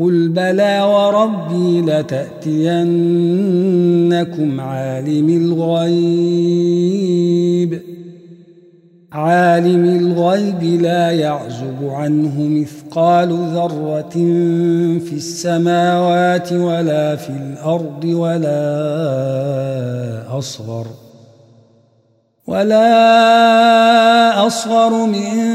قل بلى وربي لتأتينكم عالم الغيب عالم الغيب لا يعزب عنه مثقال ذرة في السماوات ولا في الأرض ولا أصغر ولا أصغر من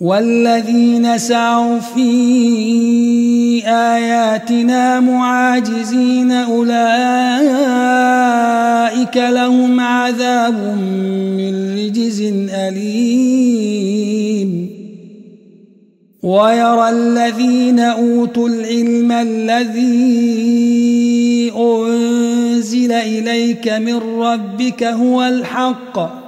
والذين سعوا في آياتنا معاجزين أولئك لهم عذاب من رجز أليم. ويرى الذين أوتوا العلم الذي أنزل إليك من ربك هو الحق.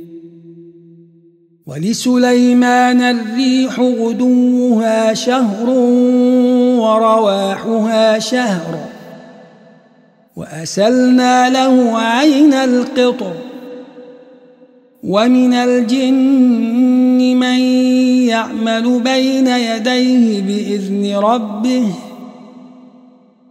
ولسليمان الريح غدوها شهر ورواحها شهر وأسلنا له عين القطر ومن الجن من يعمل بين يديه بإذن ربه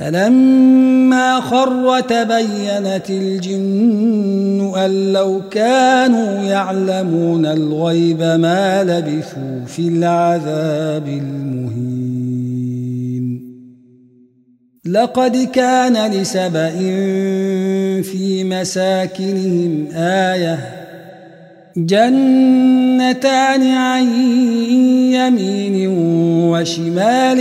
فلما خر تبينت الجن أن لو كانوا يعلمون الغيب ما لبثوا في العذاب المهين. لقد كان لسبإ في مساكنهم آيةٌ جنتان عن يمين وشمال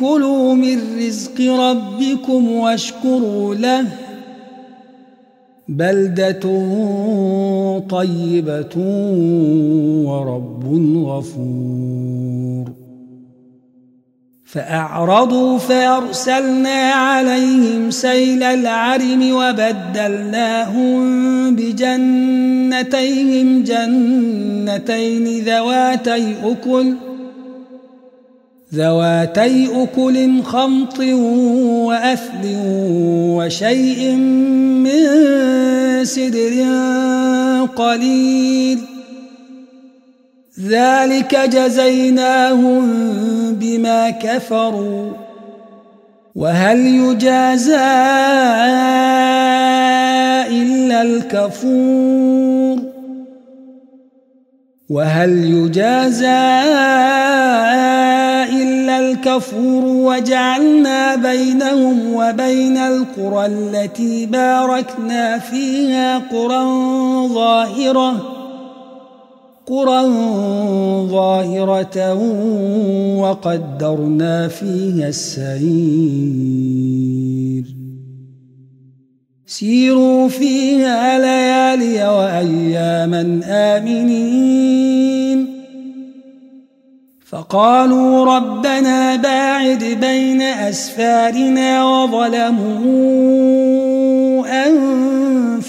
كلوا من رزق ربكم واشكروا له بلدة طيبة ورب غفور فأعرضوا فأرسلنا عليهم سيل العرم وبدلناهم بجنتيهم جنتين ذواتي أكل ذواتي أكل خمط وأثل وشيء من سدر قليل ذلك جزيناهم بما كفروا. وهل يجازى إلا الكفور؟ وهل يجازى إلا الكفور؟ وجعلنا بينهم وبين القرى التي باركنا فيها قرى ظاهرة قرى ظاهرة وقدرنا فيها السير سيروا فيها ليالي وأياما آمنين فقالوا ربنا باعد بين أسفارنا وظلموا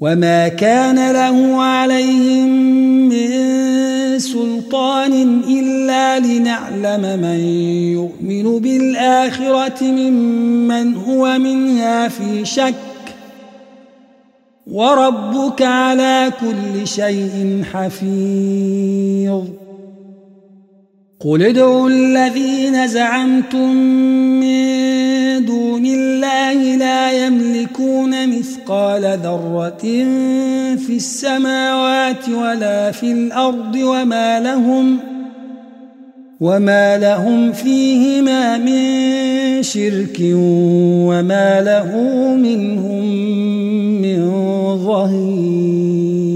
وما كان له عليهم من سلطان إلا لنعلم من يؤمن بالآخرة ممن هو منها في شك وربك على كل شيء حفيظ قل ادعوا الذين زعمتم من دون الله لا يملكون مثقال ذرة في السماوات ولا في الأرض وما لهم وما لهم فيهما من شرك وما له منهم ظهير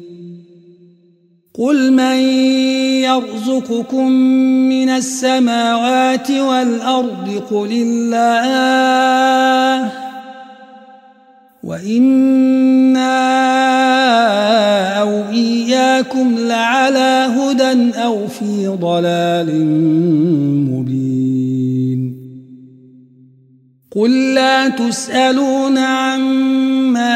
قل من يرزقكم من السماوات والأرض قل الله وإنا أو إياكم لعلى هدى أو في ضلال مبين قل لا تسألون عما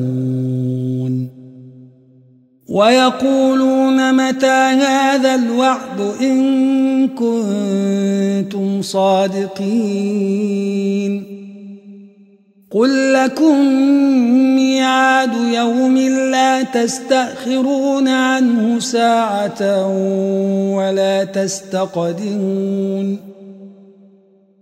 ويقولون متى هذا الوعد إن كنتم صادقين قل لكم ميعاد يوم لا تستأخرون عنه ساعة ولا تستقدمون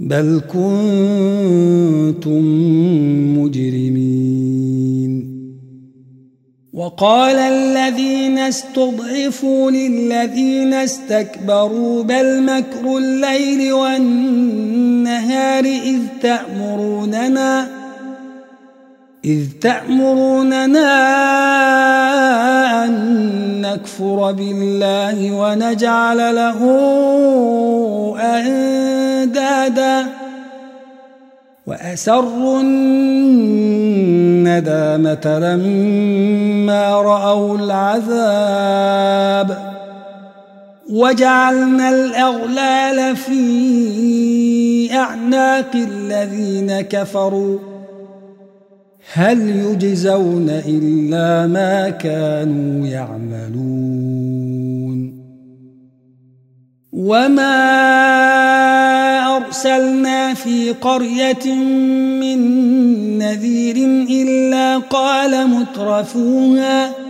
بل كنتم مجرمين. وقال الذين استضعفوا للذين استكبروا بل مكر الليل والنهار إذ تأمروننا إذ تأمروننا أن نكفر بالله ونجعل له أندادا وأسروا الندامة لما رأوا العذاب وجعلنا الأغلال في أعناق الذين كفروا هل يجزون إلا ما كانوا يعملون؟ وما أرسلنا في قرية من نذير إلا قال مترفوها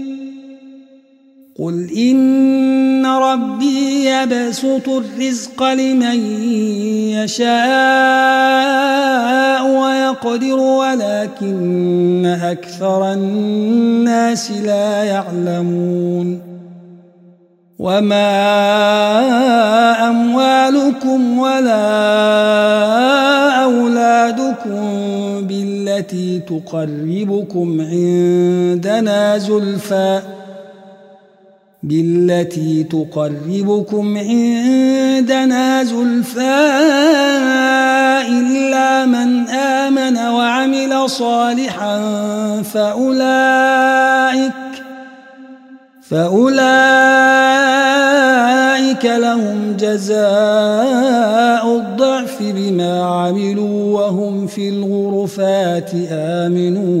قل إن ربي يبسط الرزق لمن يشاء ويقدر ولكن أكثر الناس لا يعلمون. وما أموالكم ولا أولادكم بالتي تقربكم عندنا زلفى بالتي تقربكم عندنا زلفى إلا من آمن وعمل صالحا فأولئك فأولئك لهم جزاء الضعف بما عملوا وهم في الغرفات آمنون.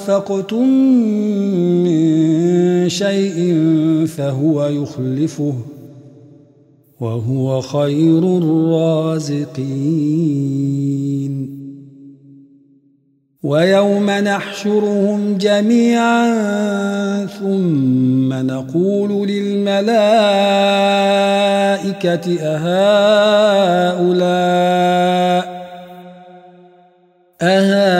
أنفقتم من شيء فهو يخلفه وهو خير الرازقين ويوم نحشرهم جميعا ثم نقول للملائكة أهؤلاء أهؤلاء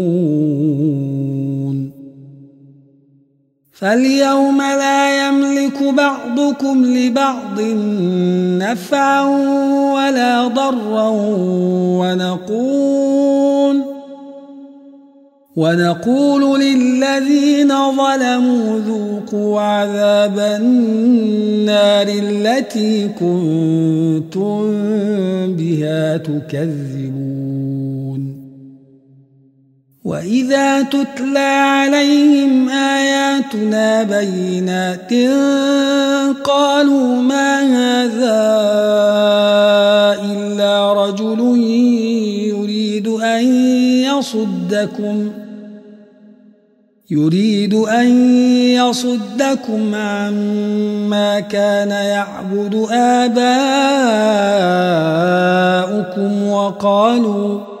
فاليوم لا يملك بعضكم لبعض نفعا ولا ضرا ونقول ونقول للذين ظلموا ذوقوا عذاب النار التي كنتم بها تكذبون. وإذا تتلى عليهم آياتنا بينات قالوا ما هذا إلا رجل يريد أن يصدكم يريد أن يصدكم عما كان يعبد آباؤكم وقالوا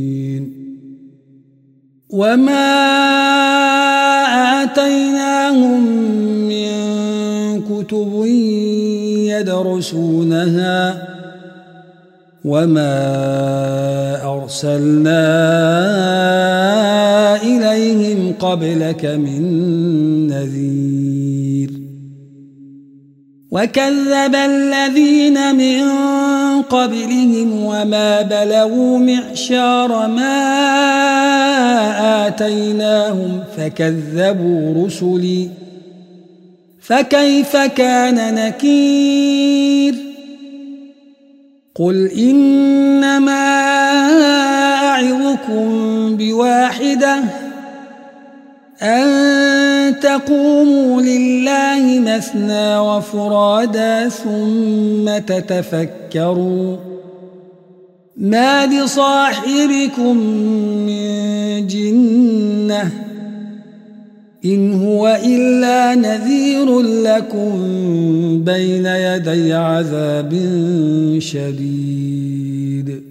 وما آتيناهم من كتب يدرسونها وما أرسلنا إليهم قبلك من نذير وكذب الذين من قبلهم وما بلغوا معشار ما آتيناهم فكذبوا رسلي فكيف كان نكير قل إنما أعظكم بواحدة أن تقوموا لله مثنى وفرادا ثم تتفكروا ما بصاحبكم من جنة إن هو إلا نذير لكم بين يدي عذاب شديد.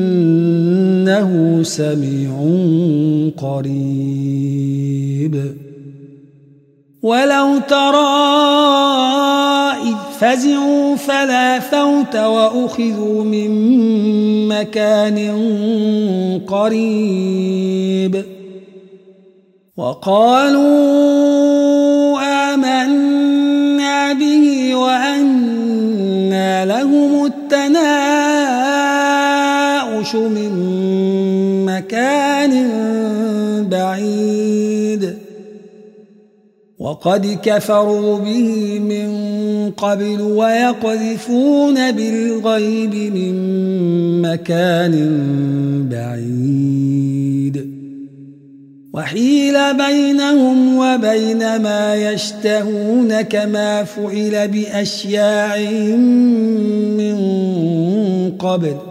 إنه سميع قريب. ولو ترى إذ فزعوا فلا فوت وأخذوا من مكان قريب. وقالوا آمنا به وأنا لهم التناؤش من مكان بعيد. وقد كفروا به من قبل ويقذفون بالغيب من مكان بعيد. وحيل بينهم وبين ما يشتهون كما فعل بأشياعهم من قبل.